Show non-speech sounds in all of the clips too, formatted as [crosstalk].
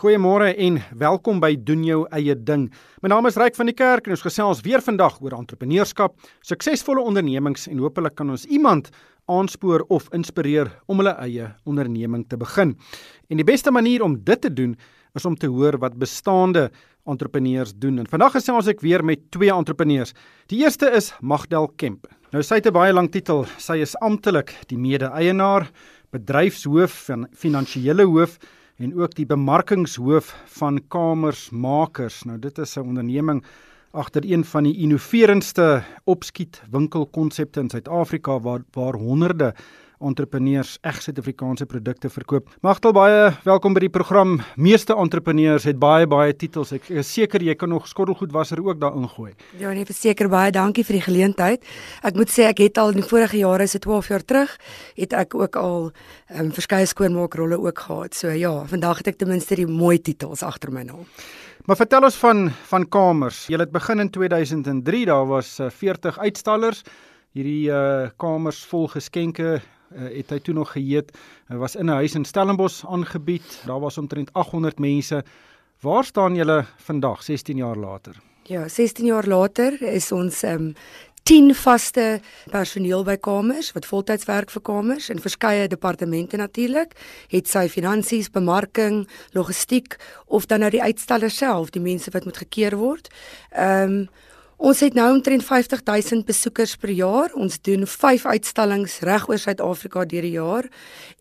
Goeiemôre en welkom by doen jou eie ding. My naam is Ryk van die Kerk en ons gesels weer vandag oor entrepreneurskap, suksesvolle ondernemings en hopelik kan ons iemand aanspoor of inspireer om hulle eie onderneming te begin. En die beste manier om dit te doen is om te hoor wat bestaande entrepreneurs doen. En vandag gesels ek weer met twee entrepreneurs. Die eerste is Magdel Kemp. Nou sy het 'n baie lang titel. Sy is amptelik die mede-eienaar, bedryfshoof en finansiële hoof en ook die bemarkingshoof van Kamersmakers. Nou dit is 'n onderneming agter een van die innoverendste opskiet winkelkonsepte in Suid-Afrika waar waar honderde entrepreneurs eg Suid-Afrikaanse produkte verkoop. Magtel baie welkom by die program. Meeste entrepreneurs het baie baie titels. Ek is seker jy kan nog skottelgoedwasser ook daarin gooi. Ja, nee, verseker baie dankie vir die geleentheid. Ek moet sê ek het al in die vorige jare, so 12 jaar terug, het ek ook al um, verskeie skoonmaakrolle ook gehad. So ja, vandag het ek ten minste die mooi titels agter my naam. Maar vertel ons van van kamers. Jy het begin in 2003, daar was uh, 40 uitstallers. Hierdie uh, kamers vol geskenke uh, het hy toe nog geheet. Hy was in 'n huis in Stellenbosch aangebied. Daar was omtrent 800 mense. Waar staan julle vandag 16 jaar later? Ja, 16 jaar later is ons um 10 vaste personeel by kamers wat voltyds werk vir kamers in verskeie departemente natuurlik. Het sy finansies, bemarking, logistiek of dan nou die uitstallers self, die mense wat moet gekeer word. Um Ons het nou omtrent 50000 besoekers per jaar. Ons doen 5 uitstallings reg oor Suid-Afrika deur die jaar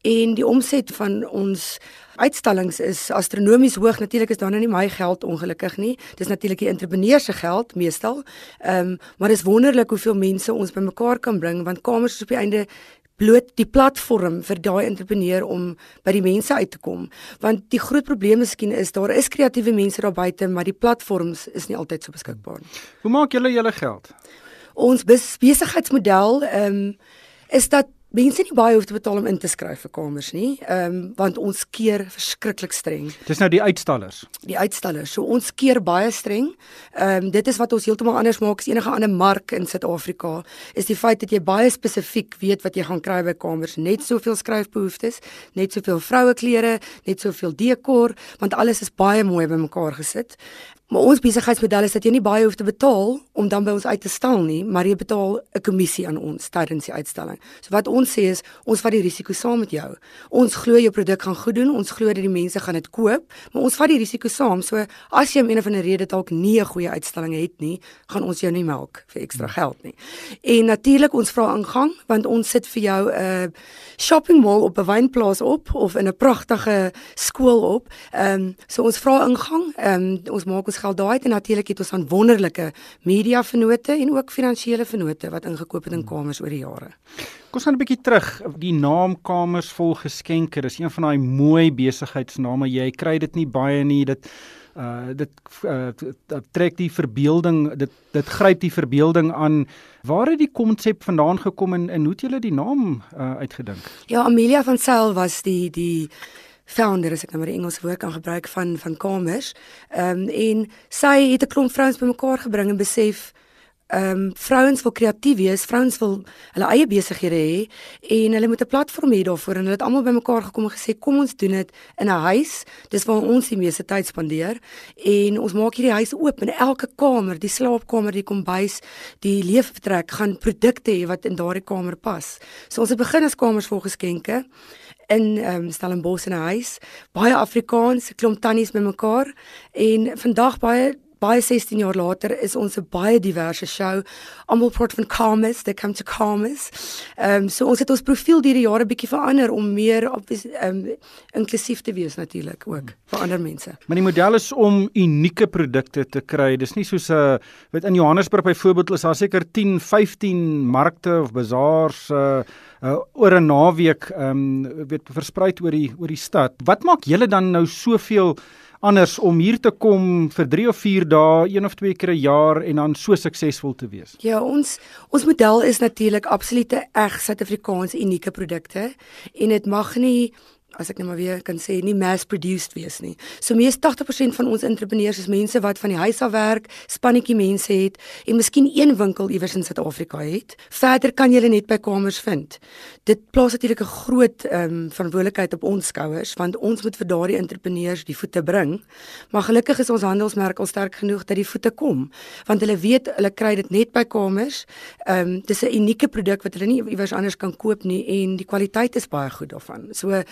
en die omset van ons uitstallings is astronomies hoog. Natuurlik is daar nou nie my geld ongelukkig nie. Dis natuurlik die entrepreneurs se geld meestal. Ehm um, maar dis wonderlik hoeveel mense ons bymekaar kan bring want kamers is op die einde bloot die platform vir daai entrepreneur om by die mense uit te kom want die groot probleem miskien is daar is kreatiewe mense daar buite maar die platforms is nie altyd so beskikbaar nie. Hoe maak julle julle geld? Ons besigheidsmodel ehm um, is dat mense nie baie hoef te betaal om in te skryf vir kamers nie, ehm um, want ons keer verskriklik streng. Dis nou die uitstallers. Die uitstallers. So ons keer baie streng. Ehm um, dit is wat ons heeltemal anders maak as enige ander mark in Suid-Afrika, is die feit dat jy baie spesifiek weet wat jy gaan kry by kamers, net soveel skryfbehoeftes, net soveel vroue klere, net soveel dekor, want alles is baie mooi bymekaar gesit. Maar ons besigheidsmodel is dat jy nie baie hoef te betaal om dan by ons uit te stal nie, maar jy betaal 'n kommissie aan ons tydens die uitstalling. So wat ons sê is, ons vat die risiko saam met jou. Ons glo jou produk gaan goed doen, ons glo dat die mense gaan dit koop, maar ons vat die risiko saam. So as jy om een of ander rede dalk nie 'n goeie uitstalling het nie, gaan ons jou nie melk vir ekstra geld nie. En natuurlik ons vra ingang, want ons sit vir jou 'n uh, shopping mall op 'n wynplaas op of in 'n pragtige skool op. Ehm um, so ons vra ingang, ehm um, ons maak ons geld daai en natuurlik het ons aan wonderlike media vennote en ook finansiële vennote wat ingekoop het in kamers oor die jare. Kom ons gaan 'n bietjie terug. Die naam Kamers vol geskenke, dis een van daai mooi besigheidsname. Jy kry dit nie baie nie. Dit uh dit uh, trek die verbeelding dit dit gryp die verbeelding aan waar het die konsep vandaan gekom en, en hoe het julle die naam uh, uitgedink ja Amelia van Sail was die die founder as ek nou maar die Engelse woord kan gebruik van van Kamers. Ehm um, en sy het 'n klomp vrouens bymekaar gebring en besef ehm um, vrouens wil kreatief wees, vrouens wil hulle eie besighede hê en hulle moet 'n platform hê daarvoor en hulle het almal bymekaar gekom en gesê kom ons doen dit in 'n huis. Dis waar ons die meeste tyd spandeer en ons maak hierdie huis oop en elke kamer, die slaapkamer, die kombuis, die leefvertrek gaan produkte hê wat in daardie kamer pas. So ons het begin as kamers vol geskenke in ehm um, Stellenbosch in 'n huis, baie Afrikaans, klomp tannies bymekaar. En vandag baie baie 16 jaar later is ons 'n baie diverse show. Almal praat van calmness, they come to calmness. Ehm um, so ons het ons profiel deur die jare bietjie verander om meer ehm um, inklusief te wees natuurlik ook vir ander mense. Maar die model is om unieke produkte te kry. Dis nie soos 'n uh, weet in Johannesburg byvoorbeeld is daar seker 10, 15 markte of bazaars uh, uh oor 'n naweek ehm um, weet versprei oor die oor die stad. Wat maak julle dan nou soveel anders om hier te kom vir 3 of 4 dae, een of twee keer 'n jaar en dan so suksesvol te wees? Ja, ons ons model is natuurlik absolute eg Suid-Afrikaanse unieke produkte en dit mag nie as ek net maar weer kan sê nie mass produced wees nie. So mees 80% van ons entrepreneurs is mense wat van die huis af werk, spannetjie mense het en miskien een winkel iewers in Suid-Afrika het. Verder kan jy hulle net by kamers vind. Dit plaas natuurlik 'n groot ehm um, verantwoordelikheid op ons skouers want ons moet vir daardie entrepreneurs die voete bring. Maar gelukkig is ons handelsmerk al sterk genoeg dat die voete kom want hulle weet hulle kry dit net by kamers. Ehm um, dis 'n unieke produk wat hulle nie iewers anders kan koop nie en die kwaliteit is baie goed daarvan. So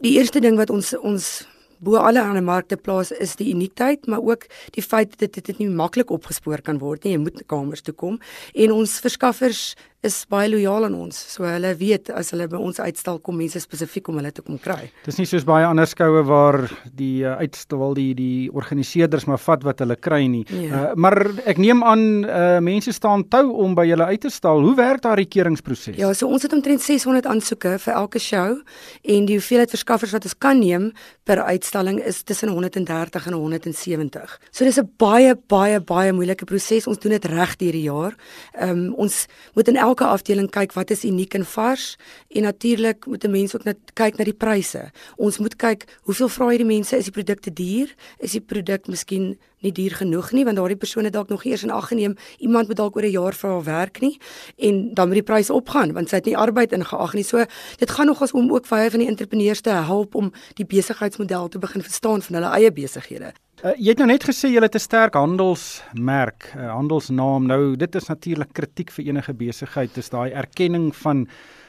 die eerste ding wat ons ons bo alle ander markte plaas is die uniekheid, maar ook die feit dat dit dit nie maklik opgespoor kan word nie. Jy moet kamers toe kom en ons verskaffers is baie lojaal aan ons. So hulle weet as hulle by ons uitstal kom mense spesifiek om hulle te kom kry. Dis nie soos baie ander skoue waar die uh, uitstal die die organiseerders maar vat wat hulle kry nie. Ja. Uh, maar ek neem aan uh, mense staan tou om by julle uit te stal. Hoe werk daardie keringproses? Ja, so ons het omtrent 600 aansoeke vir elke show en die hoeveelheid verskaffers wat ons kan neem per uitstalling is tussen 130 en 170. So dis 'n baie baie baie moeilike proses. Ons doen dit reg deur die jaar. Ehm um, ons moet in elke afdeling kyk wat is uniek en vars en natuurlik moet 'n mens ook net kyk na die pryse. Ons moet kyk hoeveel vra hierdie mense is die produkte duur? Is die produk miskien nie duur genoeg nie want daardie persone dalk nog eers in ag geneem iemand moet dalk oor 'n jaar vir haar werk nie en dan moet die pryse opgaan want sy het nie arbeid ingeag nie. So dit gaan nogals om ook baie van die entrepreneurs te help om die besigheidsmodel te begin verstaan van hulle eie besighede. Uh, jy het nou net gesê jy het 'n sterk handelsmerk, 'n uh, handelsnaam. Nou dit is natuurlik kritiek vir enige besigheid, dis daai erkenning van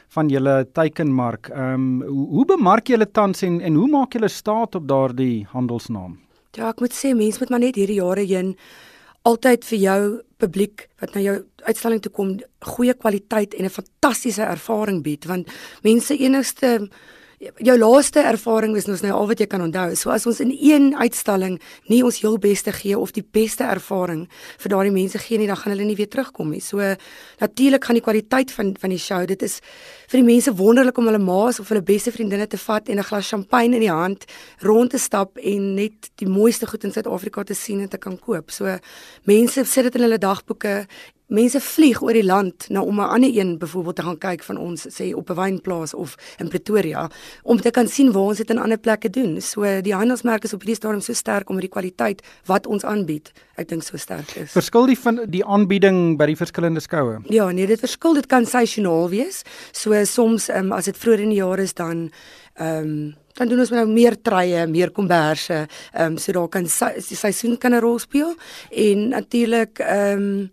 van julle teikenmark. Ehm um, hoe, hoe bemark julle tans en en hoe maak julle staat op daardie handelsnaam? Ja, ek moet sê mense moet maar net hierdie jare heen altyd vir jou publiek wat na jou uitstalling toe kom goeie kwaliteit en 'n fantastiese ervaring bied want mense enigste jou laaste ervaring is nou al wat jy kan onthou. So as ons in een uitstalling nie ons heel beste gee of die beste ervaring vir daardie mense gee nie, dan gaan hulle nie weer terugkom nie. So natuurlik gaan die kwaliteit van van die show, dit is vir die mense wonderlik om hulle ma's of hulle beste vriendinne te vat en 'n glas champagne in die hand rond te stap en net die mooiste goed in Suid-Afrika te sien en te kan koop. So mense sit dit in hulle dagboeke mense vlieg oor die land na om 'n ander een byvoorbeeld te gaan kyk van ons sê op 'n wynplaas of in Pretoria om te kan sien waar ons dit in ander plekke doen. So die handelsmerk is op hierdie stadium so sterk om die kwaliteit wat ons aanbied, ek dink so sterk is. Verskil die van die aanbieding by die verskillende skoue? Ja, nee, dit verskil, dit kan seisoonaal wees. So soms um, as dit vroeër in die jaar is dan ehm um, dan doen ons nou meer treie, meer komberse, ehm um, so daar kan die seisoen kan 'n rol speel en natuurlik ehm um,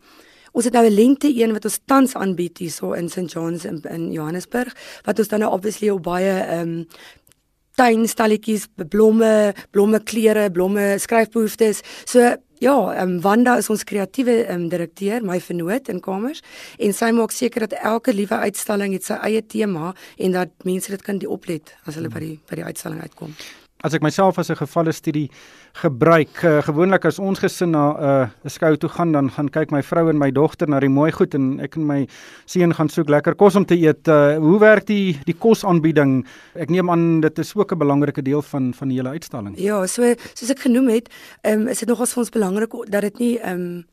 Ons het nou 'n lente een wat ons tans aanbied hierso in St John's in, in Johannesburg wat ons dan nou obviously op baie ehm um, tuinstalletjies, blomme, blomme klere, blomme skryfbehoeftes. So ja, ehm um, Wanda is ons kreatiewe ehm um, direkteur, my vernoot in kamers en sy maak seker dat elke liewe uitstalling het sy eie tema en dat mense dit kan die oplet as hulle by die by die uitstalling uitkom as ek myself as 'n gevalle studie gebruik, uh, gewoonlik as ons gesin na eh, 'n uh, skou toe gaan, dan gaan kyk my vrou en my dogter na die mooi goed en ek en my seun gaan soek lekker kos om te eet. Uh, hoe werk die die kosaanbieding? Ek neem aan dit is ook 'n belangrike deel van van die hele uitstalling. Ja, so soos ek genoem het, um, is dit nogals vir ons belangrik dat dit nie ehm um,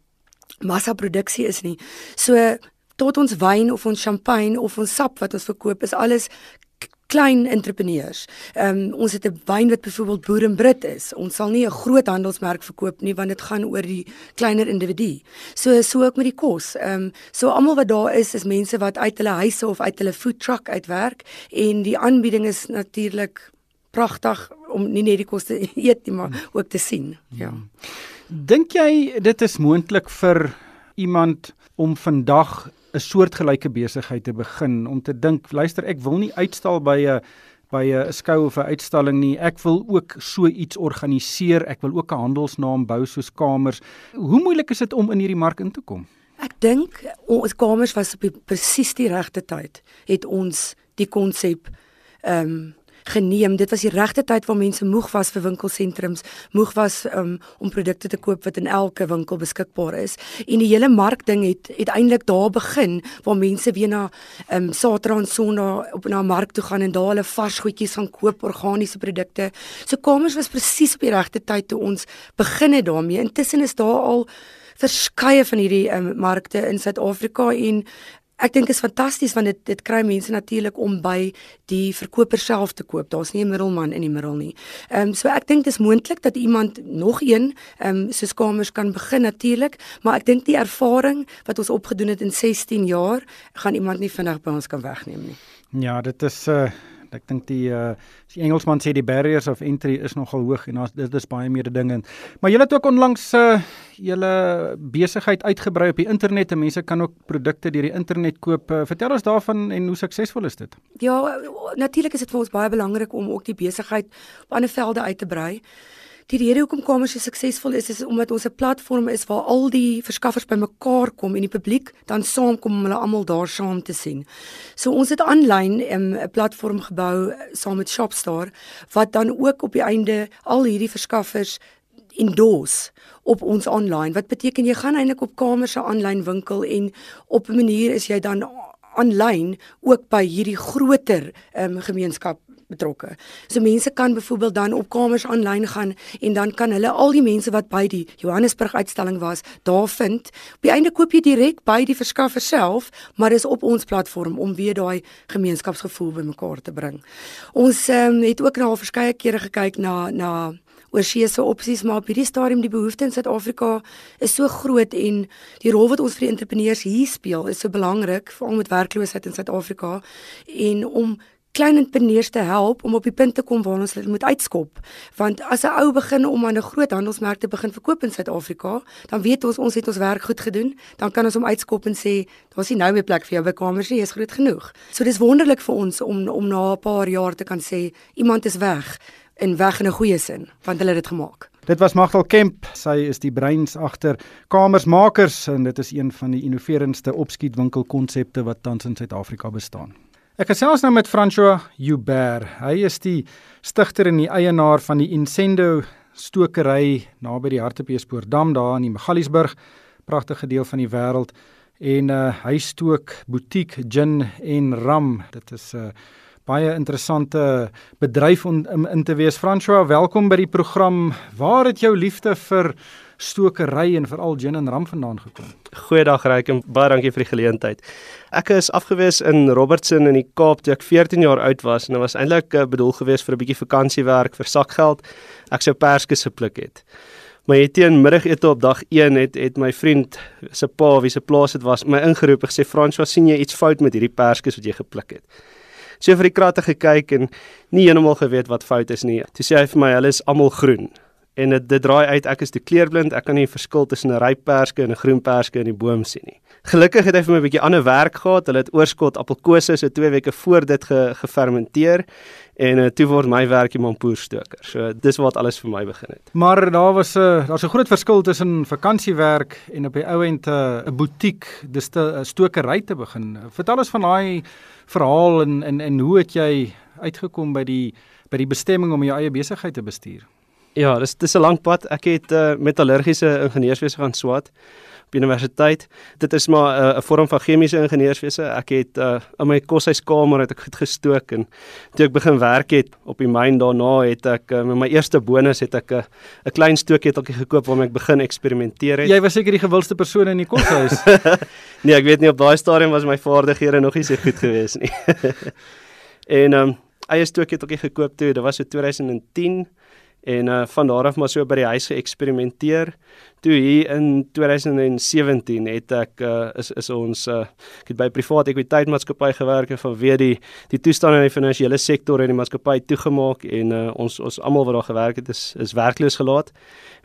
massa produksie is nie. So tot ons wyn of ons champagne of ons sap wat ons verkoop is alles klein entrepreneurs. Ehm um, ons het 'n wyn wat byvoorbeeld Boer en Brit is. Ons sal nie 'n groot handelsmerk verkoop nie want dit gaan oor die kleiner individu. So so ook met die kos. Ehm um, so almal wat daar is is mense wat uit hulle huise of uit hulle food truck uitwerk en die aanbieding is natuurlik pragtig om nie net die kos te [laughs] eet nie maar ook te sien. Ja. Dink jy dit is moontlik vir iemand om vandag 'n soortgelyke besigheid te begin om te dink luister ek wil nie uitstal by 'n by 'n skou of 'n uitstalling nie. Ek wil ook so iets organiseer. Ek wil ook 'n handelsnaam bou soos kamers. Hoe moeilik is dit om in hierdie mark in te kom? Ek dink ons kamers was op presies die regte tyd het ons die konsep ehm um, geneem. Dit was die regte tyd waar mense moeg was vir winkelsentrums, moeg was um, om produkte te koop wat in elke winkel beskikbaar is. En die hele mark ding het uiteindelik daar begin waar mense weer na um, Saterdag en Sondag op na mark toe gaan en daar hulle vars goedjies gaan koop, organiese produkte. So kamers was presies op die regte tyd toe ons begin het daarmee. Intussen is daar al verskeie van hierdie um, markte in Suid-Afrika en Ek dink dit is fantasties want dit dit kry mense natuurlik om by die verkoper self te koop. Daar's nie 'n middelman in die middel nie. Ehm um, so ek dink dit is moontlik dat iemand nog een ehm um, soos kamers kan begin natuurlik, maar ek dink die ervaring wat ons opgedoen het in 16 jaar gaan iemand nie vinnig by ons kan wegneem nie. Ja, dit is uh ek dink die uh die Engelsman sê die barriers of entry is nogal hoog en daar's dit is baie meer dinge. Maar julle het ook onlangs uh julle besigheid uitgebrei op die internet en mense kan ook produkte deur die internet koop. Uh, vertel ons daarvan en hoe suksesvol is dit? Ja, natuurlik is dit vir ons baie belangrik om ook die besigheid op ander velde uit te brei. Die rede hoekom Kamers so suksesvol is is omdat ons 'n platform is waar al die verskaffers bymekaar kom en die publiek dan saamkom om hulle almal daar saam te sien. So ons het aanlyn 'n platform gebou saam met Shopstar wat dan ook op die einde al hierdie verskaffers endorse op ons aanlyn. Wat beteken jy gaan eintlik op Kamers se aanlyn winkel en op 'n manier is jy dan aanlyn ook by hierdie groter um, gemeenskap betrokke. So mense kan byvoorbeeld dan op kamers aanlyn gaan en dan kan hulle al die mense wat by die Johannesburg uitstalling was, daar vind. Op die einde koop jy direk by die verskaffer self, maar dis op ons platform om weer daai gemeenskapsgevoel bymekaar te bring. Ons um, het ook al verskeie kere gekyk na na oorseese opsies maar op hierdie stadium die behoefte in Suid-Afrika is so groot en die rol wat ons vir die entrepreneurs hier speel is so belangrik veral met werkloosheid in Suid-Afrika en om klein entrepreneurs te help om op die punt te kom waar ons hulle moet uitskop. Want as 'n ou begin om aan 'n groot handelsmerk te begin verkoop in Suid-Afrika, dan weet ons ons het ons werk goed gedoen, dan kan ons hom uitskop en sê, daar's nie nou meer plek vir jou by kamers nie, jy's groot genoeg. So dis wonderlik vir ons om om na 'n paar jaar te kan sê iemand is weg en weg in 'n goeie sin, want hulle het dit gemaak. Dit was Magdal Kemp, sy is die breins agter Kamersmakers en dit is een van die innoverendste opskietwinkelkonsepte wat tans in Suid-Afrika bestaan. Ek gesels nou met François Joubert. Hy is die stigter en die eienaar van die Incendo stokery naby die Hartbeespoortdam daar in die Magaliesburg, pragtige deel van die wêreld. En uh, hy stook butiek gin en rum. Dit is 'n uh, baie interessante bedryf om in, in te wees. François, welkom by die program. Waar het jou liefde vir stokery en veral gin en rum vandaan gekom? Goeiedag Ryk en baie dankie vir die geleentheid. Ek is afgewees in Robertson in die Kaap toe ek 14 jaar oud was en dit was eintlik uh, bedoel gewees vir 'n bietjie vakansiewerk vir sakgeld. Ek sou perske gepluk het. Maar hier teen middagete op dag 1 het het my vriend se pa wie se plaas dit was my ingeroep en gesê François sien jy iets fout met hierdie perske wat jy gepluk het. So vir die kratte gekyk en nie heeltemal geweet wat fout is nie. Toe sê hy vir my hulle is almal groen en dit dit draai uit ek is te kleurblind ek kan nie verskil tussen 'n ryp perske en 'n groen perske in die boom sien nie. Gelukkig het hy vir my 'n bietjie ander werk gehad. Hulle het oorskot appelkose so 2 weke voor dit ge, gefermenteer en uh, toe word my werk die mampoerstoker. So dis wat alles vir my begin het. Maar daar was 'n uh, daar's 'n groot verskil tussen vakansiewerk en op die ou end eh, 'n uh, butiek, dis 'n stokery te begin. Vertel ons van daai verhaal en en en hoe het jy uitgekom by die by die bestemming om jou eie besigheid te bestuur? Ja, dis dis 'n lang pad. Ek het uh, metallurgiese ingenieurswese gaan swaat op universiteit. Dit is maar 'n uh, vorm van chemiese ingenieurswese. Ek het uh, in my koshuiskamer het ek goed gestook en toe ek begin werk het op die myn daarna het ek uh, met my eerste bonus het ek 'n uh, 'n klein stookketeltjie gekoop waarmee ek begin eksperimenteer het. Jy was seker die gewildste persoon in die koshuis. [laughs] nee, ek weet nie op daai stadium was my vaardighede nog nie so goed gewees nie. [laughs] en ehm um, eie stookketeltjie gekoop toe, dit was so 2010 en uh, van daar af maar so by die huis geëksperimenteer. Toe hier in 2017 het ek uh, is is ons uh, ek het by 'n private ekwiteitmaatskappy gewerk en vanweë die die toestande in die finansiële sektor en die maatskappy toegemaak en uh, ons ons almal wat daar gewerk het is is werkloos gelaat.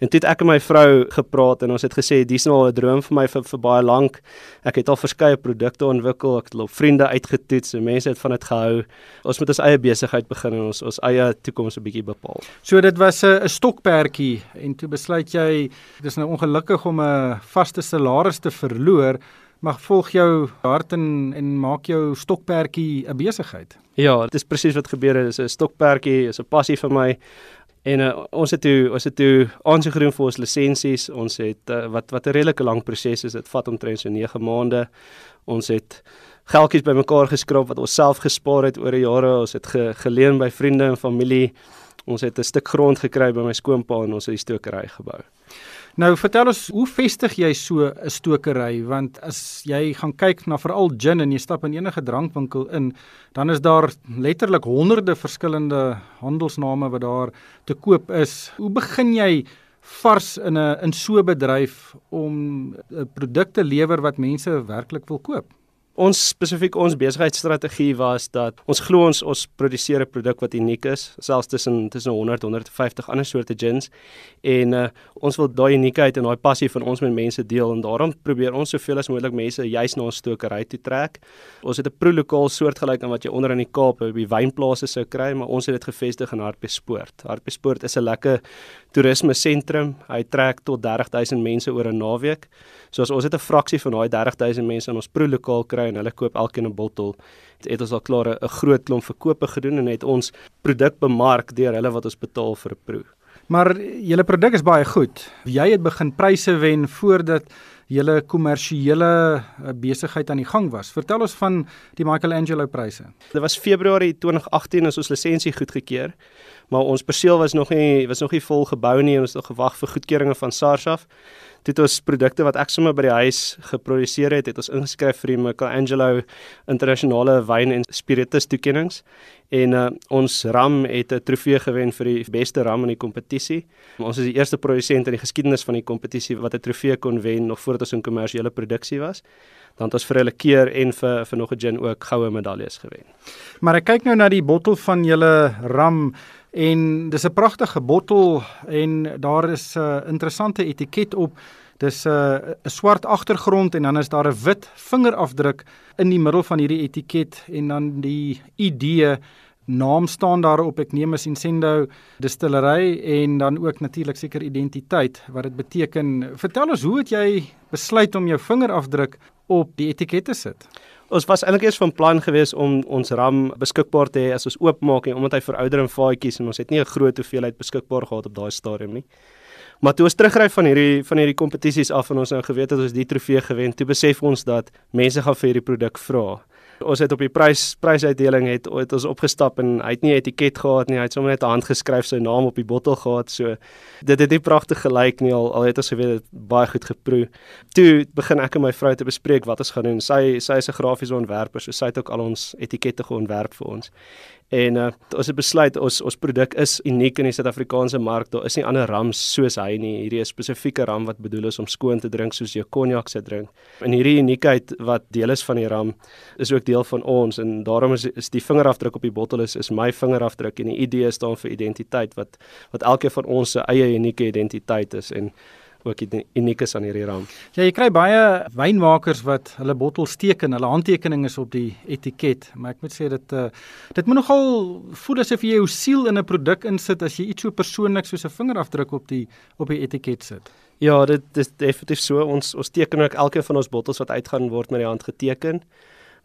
En toe het ek en my vrou gepraat en ons het gesê dis nou 'n droom vir my vir, vir baie lank. Ek het al verskeie produkte ontwikkel, ek het al vriende uitgetoets en mense het van dit gehou. Ons moet ons eie besigheid begin en ons ons eie toekoms 'n bietjie bepaal. So dit was 'n stokperdjie en toe besluit jy dis nou ongelukkig om 'n vaste salaris te verloor, mag volg jou hart en en maak jou stokperdjie 'n besigheid. Ja, dit is presies wat gebeur het. Dis 'n stokperdjie, is 'n passie vir my. En uh, ons het toe ons het toe aansoek gedoen vir ons lisensies. Ons het uh, wat wat 'n redelike lang proses is. Dit vat omtrent so 9 maande. Ons het geldjies bymekaar geskraap wat ons self gespaar het oor die jare. Ons het ge, geleen by vriende en familie. Ons het 'n stuk grond gekry by my skoonpa en ons het die stokery gebou. Nou vertel ons, hoe vestig jy so 'n stokery? Want as jy gaan kyk na veral gin en jy stap in enige drankwinkel in, dan is daar letterlik honderde verskillende handelsname wat daar te koop is. Hoe begin jy vars in 'n in so 'n bedryf om 'n produk te lewer wat mense werklik wil koop? Ons spesifiek ons besigheidsstrategie was dat ons glo ons ons produseer 'n produk wat uniek is, selfs tussen tussen 100 150 ander soorte gins en uh, ons wil daai uniekheid en daai passie van ons met mense deel en daarom probeer ons soveel as moontlik mense juis na ons stokery toe trek. Ons het 'n proelokaal soortgelyk aan wat jy onder in die Kaap by wynplase sou kry, maar ons het dit gevestig in Hartbeespoort. Hartbeespoort is 'n lekker toerisme sentrum. Hy trek tot 30000 mense oor 'n naweek. So as ons het 'n fraksie van daai 30000 mense in ons proelokaal kry kry en hulle koop elkeen 'n bottel. Het, het ons al klaar 'n groot klomp verkope gedoen en het ons produk bemark deur hulle wat ons betaal vir 'n proe. Maar julle produk is baie goed. Jy het begin pryse wen voordat julle kommersiële eh, besigheid aan die gang was. Vertel ons van die Michelangelo pryse. Dit was Februarie 2018 as ons lisensie goedgekeur, maar ons perseel was nog nie was nog nie vol gebou nie en ons het nog gewag vir goedkeuringe van SARS af het ons produkte wat ek sommer by die huis geproduseer het, het ons ingeskryf vir die Michelangelo internasionale wyn en spiritus toekenninge en uh, ons ram het 'n trofee gewen vir die beste ram in die kompetisie. Ons is die eerste produsent in die geskiedenis van die kompetisie wat 'n trofee kon wen nog voordat ons in kommersiële produksie was. Dan het ons vir hulle keer en vir vir nog 'n gin ook goue medaljes gewen. Maar ek kyk nou na die bottel van julle ram en dis 'n pragtige bottel en daar is 'n interessante etiket op. Dis 'n 'n swart agtergrond en dan is daar 'n wit vingerafdruk in die middel van hierdie etiket en dan die ID naam staan daarop. Ek neem as Incendo distillery en dan ook natuurlik seker identiteit wat dit beteken. Vertel ons hoe het jy besluit om jou vingerafdruk op die etiket te sit? Ons was eintlik eers van plan gewees om ons RAM beskikbaar te hê as ons oopmaak en omdat hy verouder in vaatjies en ons het nie 'n groot hoeveelheid beskikbaar gehad op daai stadium nie. Maar toe ons terugry van hierdie van hierdie kompetisies af en ons nou geweet het ons die trofee gewen, toe besef ons dat mense gaan vir hierdie produk vra. Ons het op die prys prysuitdeling het, het ons opgestap en hy het nie 'n etiket gehad nie, hy het sommer net 'n hand geskryf sy naam op die bottel gehad. So dit het nie pragtig gelyk nie al al het ons geweet dit baie goed geproe. Toe begin ek en my vrou te bespreek wat ons gaan doen. Sy sy is 'n grafiese ontwerper, so sy het ook al ons etikette geontwerp vir ons. En uh, ons het besluit ons ons produk is uniek in die Suid-Afrikaanse mark. Daar is nie ander rams soos hy nie. Hierdie is 'n spesifieke ram wat bedoel is om skoon te drink soos jy konjak se drink. En hierdie uniekheid wat deel is van die ram is ook deel van ons en daarom is is die vingerafdruk op die bottel is is my vingerafdruk en die ID staan vir identiteit wat wat elkeen van ons se eie unieke identiteit is en ook uniek is aan hierdie ram. Ja, jy kry baie wynmakers wat hulle bottels teken, hulle handtekening is op die etiket, maar ek moet sê dit uh, dit moet nogal voel asof jy jou siel in 'n produk insit as jy iets so persoonlik soos 'n vingerafdruk op die op die etiket sit. Ja, dit is definitief so. Ons ons teken ook elkeen van ons bottels wat uitgaan word met die hand geteken.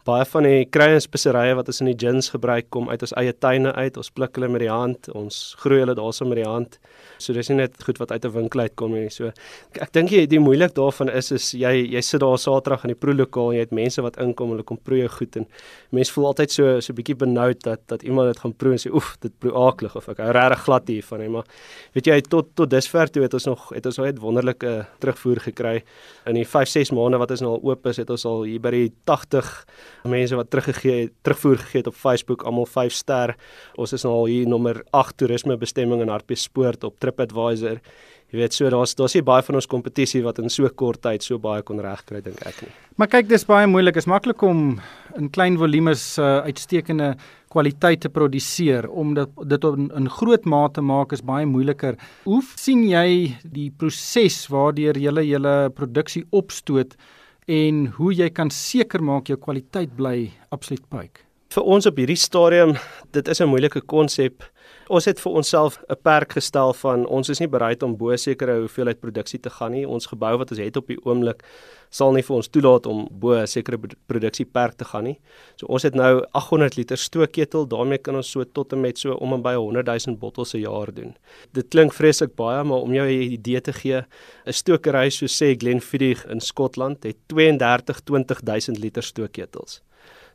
Baie van die kruie en speserye wat ons in die gins gebruik kom uit ons eie tuine uit. Ons pluk hulle met die hand, ons groei hulle daarso met die hand. So dis nie net goed wat uit 'n winkel uitkom nie. So ek, ek dink jy die moeilik daarvan is is jy jy sit daar Saterdag in die proelokaal en jy het mense wat inkom, hulle kom proe goed en mense voel altyd so so bietjie benoud dat dat iemand dit gaan proe en sê oef, dit proe aaklig of ek hou regtig glad hiervan nie, maar weet jy tot tot dusver toe het ons nog het ons baie wonderlike terugvoer gekry in die 5 6 maande wat ons nou al oop is, het ons al hier by die 80 mense wat teruggegee het, terugvoer gegee het op Facebook, almal 5 ster. Ons is nou al hier nommer 8 toerisme bestemming in Hartbeespoort op TripAdvisor. Jy weet so daar's daar's nie baie van ons kompetisie wat in so kort tyd so baie kon regkry dink ek nie. Maar kyk, dis baie moeilik. Is maklik om in klein volumes uh, uitstekende kwaliteit te produseer om dit dit in, in groot mate te maak is baie moeiliker. Hoe sien jy die proses waardeur jy julle produksie opstoot? En hoe jy kan seker maak jou kwaliteit bly absoluut pyk. Vir ons op hierdie stadium, dit is 'n moeilike konsep. Ons het vir onsself 'n perk gestel van ons is nie bereid om bo sekere hoeveelheid produksie te gaan nie. Ons gebou wat ons het op die oomblik sal nie vir ons toelaat om bo sekere produksieperk te gaan nie. So ons het nou 800 liter stookketel, daarmee kan ons so tot en met so om en by 100 000 bottels 'n jaar doen. Dit klink vreeslik baie, maar om jou 'n idee te gee, 'n stokery so sê Glenfiddich in Skotland het 32 20000 liter stookketels.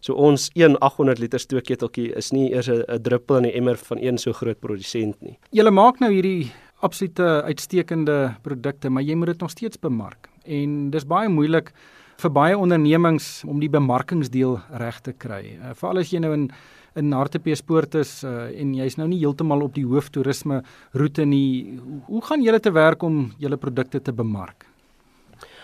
So ons 1 800 liter stookketeltjie is nie eers 'n druppel in die emmer van een so groot produsent nie. Julle maak nou hierdie absolute uitstekende produkte, maar jy moet dit nog steeds bemark. En dis baie moeilik vir baie ondernemings om die bemarkingsdeel reg te kry. Uh, Veral as jy nou in in Hartbeespoort is uh, en jy's nou nie heeltemal op die hooftoerisme roete nie. Hoe gaan julle te werk om julle produkte te bemark?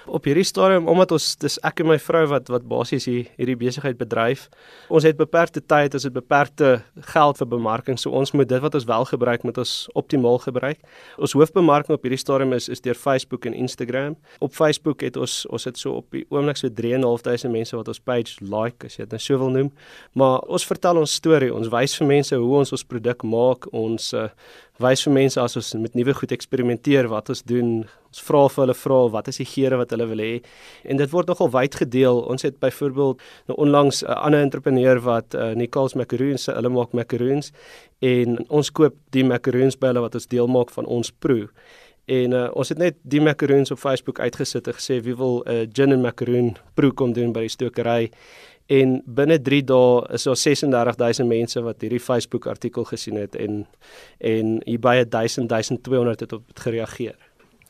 Op hierdie stadium omdat ons dis ek en my vrou wat wat basies hier hierdie besigheid bedryf. Ons het beperkte tyd, ons het beperkte geld vir bemarking, so ons moet dit wat ons wel gebruik moet ons optimaal gebruik. Ons hoofbemarking op hierdie stadium is is deur Facebook en Instagram. Op Facebook het ons ons het so op die oomblik so 3.500 mense wat ons page like as jy dit nou so wil noem. Maar ons vertel ons storie, ons wys vir mense hoe ons ons produk maak, ons uh, wys vir mense as ons met nuwe goed eksperimenteer wat ons doen. Ons vra vir hulle vra wat is die geure wat hulle wil hê. En dit word nogal wyd gedeel. Ons het byvoorbeeld nou onlangs 'n uh, ander entrepreneur wat uh, Nichols Macaroons, hulle maak macaroons en ons koop die macaroons by hulle wat ons deel maak van ons proe. En uh, ons het net die macaroons op Facebook uitgesit en gesê wie wil 'n uh, gin and macaroon proe kom doen by die stokery en binne 3 dae is daar 36000 mense wat hierdie Facebook artikel gesien het en en hier by 1000 1200 het op dit gereageer.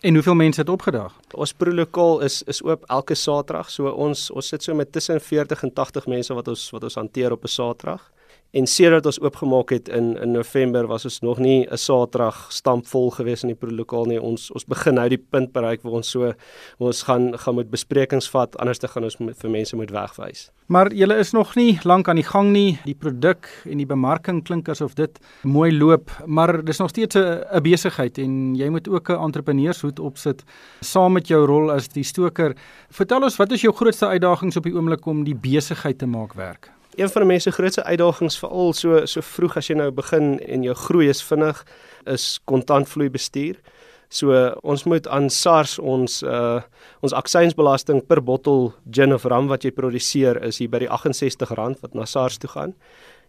En hoeveel mense het opgedag? Ons proelokaal is is oop elke Saterdag. So ons ons sit so met tussen 40 en 80 mense wat ons wat ons hanteer op 'n Saterdag. En sedert ons oopgemaak het in in November was ons nog nie 'n Saterdag stampvol gewees in die proelokaal nie. Ons ons begin nou die punt bereik waar ons so ons gaan gaan met besprekings vat, anders te gaan ons vir mense moet wegwys. Maar julle is nog nie lank aan die gang nie. Die produk en die bemarking klink asof dit mooi loop, maar dis nog steeds 'n besigheid en jy moet ook 'n entrepreneurshoed opsit saam met jou rol as die stoker. Vertel ons, wat is jou grootste uitdagings op die oomblik om die besigheid te maak werk? Een van die mense grootste uitdagings veral so so vroeg as jy nou begin en jou groei is vinnig is kontantvloei bestuur. So ons moet aan SARS ons uh ons aksiesbelasting per bottel gin of rum wat jy produseer is hier by die R68 wat na SARS toe gaan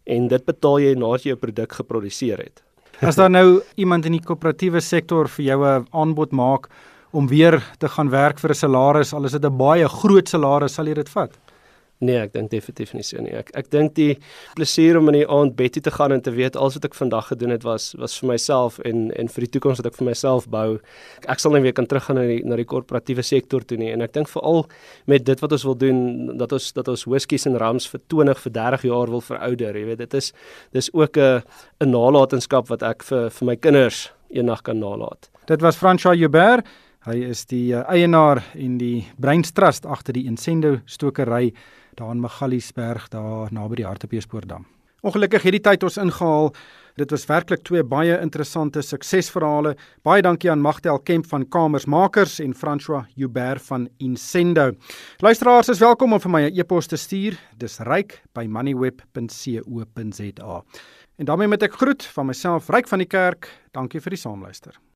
en dit betaal jy nadat jy jou produk geproduseer het. As daar nou iemand in die koöperatiewe sektor vir jou 'n aanbod maak om weer te gaan werk vir 'n salaris, al is dit 'n baie groot salaris, sal jy dit vat? Nee, ek dink definitief nie so nie. Ek ek dink die plesier om in die aand bed toe te gaan en te weet alles wat ek vandag gedoen het was was vir myself en en vir die toekoms wat ek vir myself bou. Ek, ek sal nie weer kan teruggaan na die na die korporatiewe sektor toe nie en ek dink veral met dit wat ons wil doen dat ons dat ons whiskies en rums vir 20 vir 30 jaar wil verouder, jy weet, dit is dis ook 'n 'n nalatenskap wat ek vir vir my kinders eendag kan nalat. Dit was François Joubert. Hy is die uh, eienaar en die breinstrust agter die Incendo stokery daar in Magaliesberg daar naby die Hartbeespoortdam. Ongelukkig het die tyd ons ingehaal. Dit was werklik twee baie interessante suksesverhale. Baie dankie aan Magtel Kemp van Kamersmakers en François Joubert van Incendo. Luisteraars is welkom om vir my 'n e-pos te stuur. Dis ryk@moneyweb.co.za. En daarmee met ek groet van myself Ryk van die Kerk. Dankie vir die saamluister.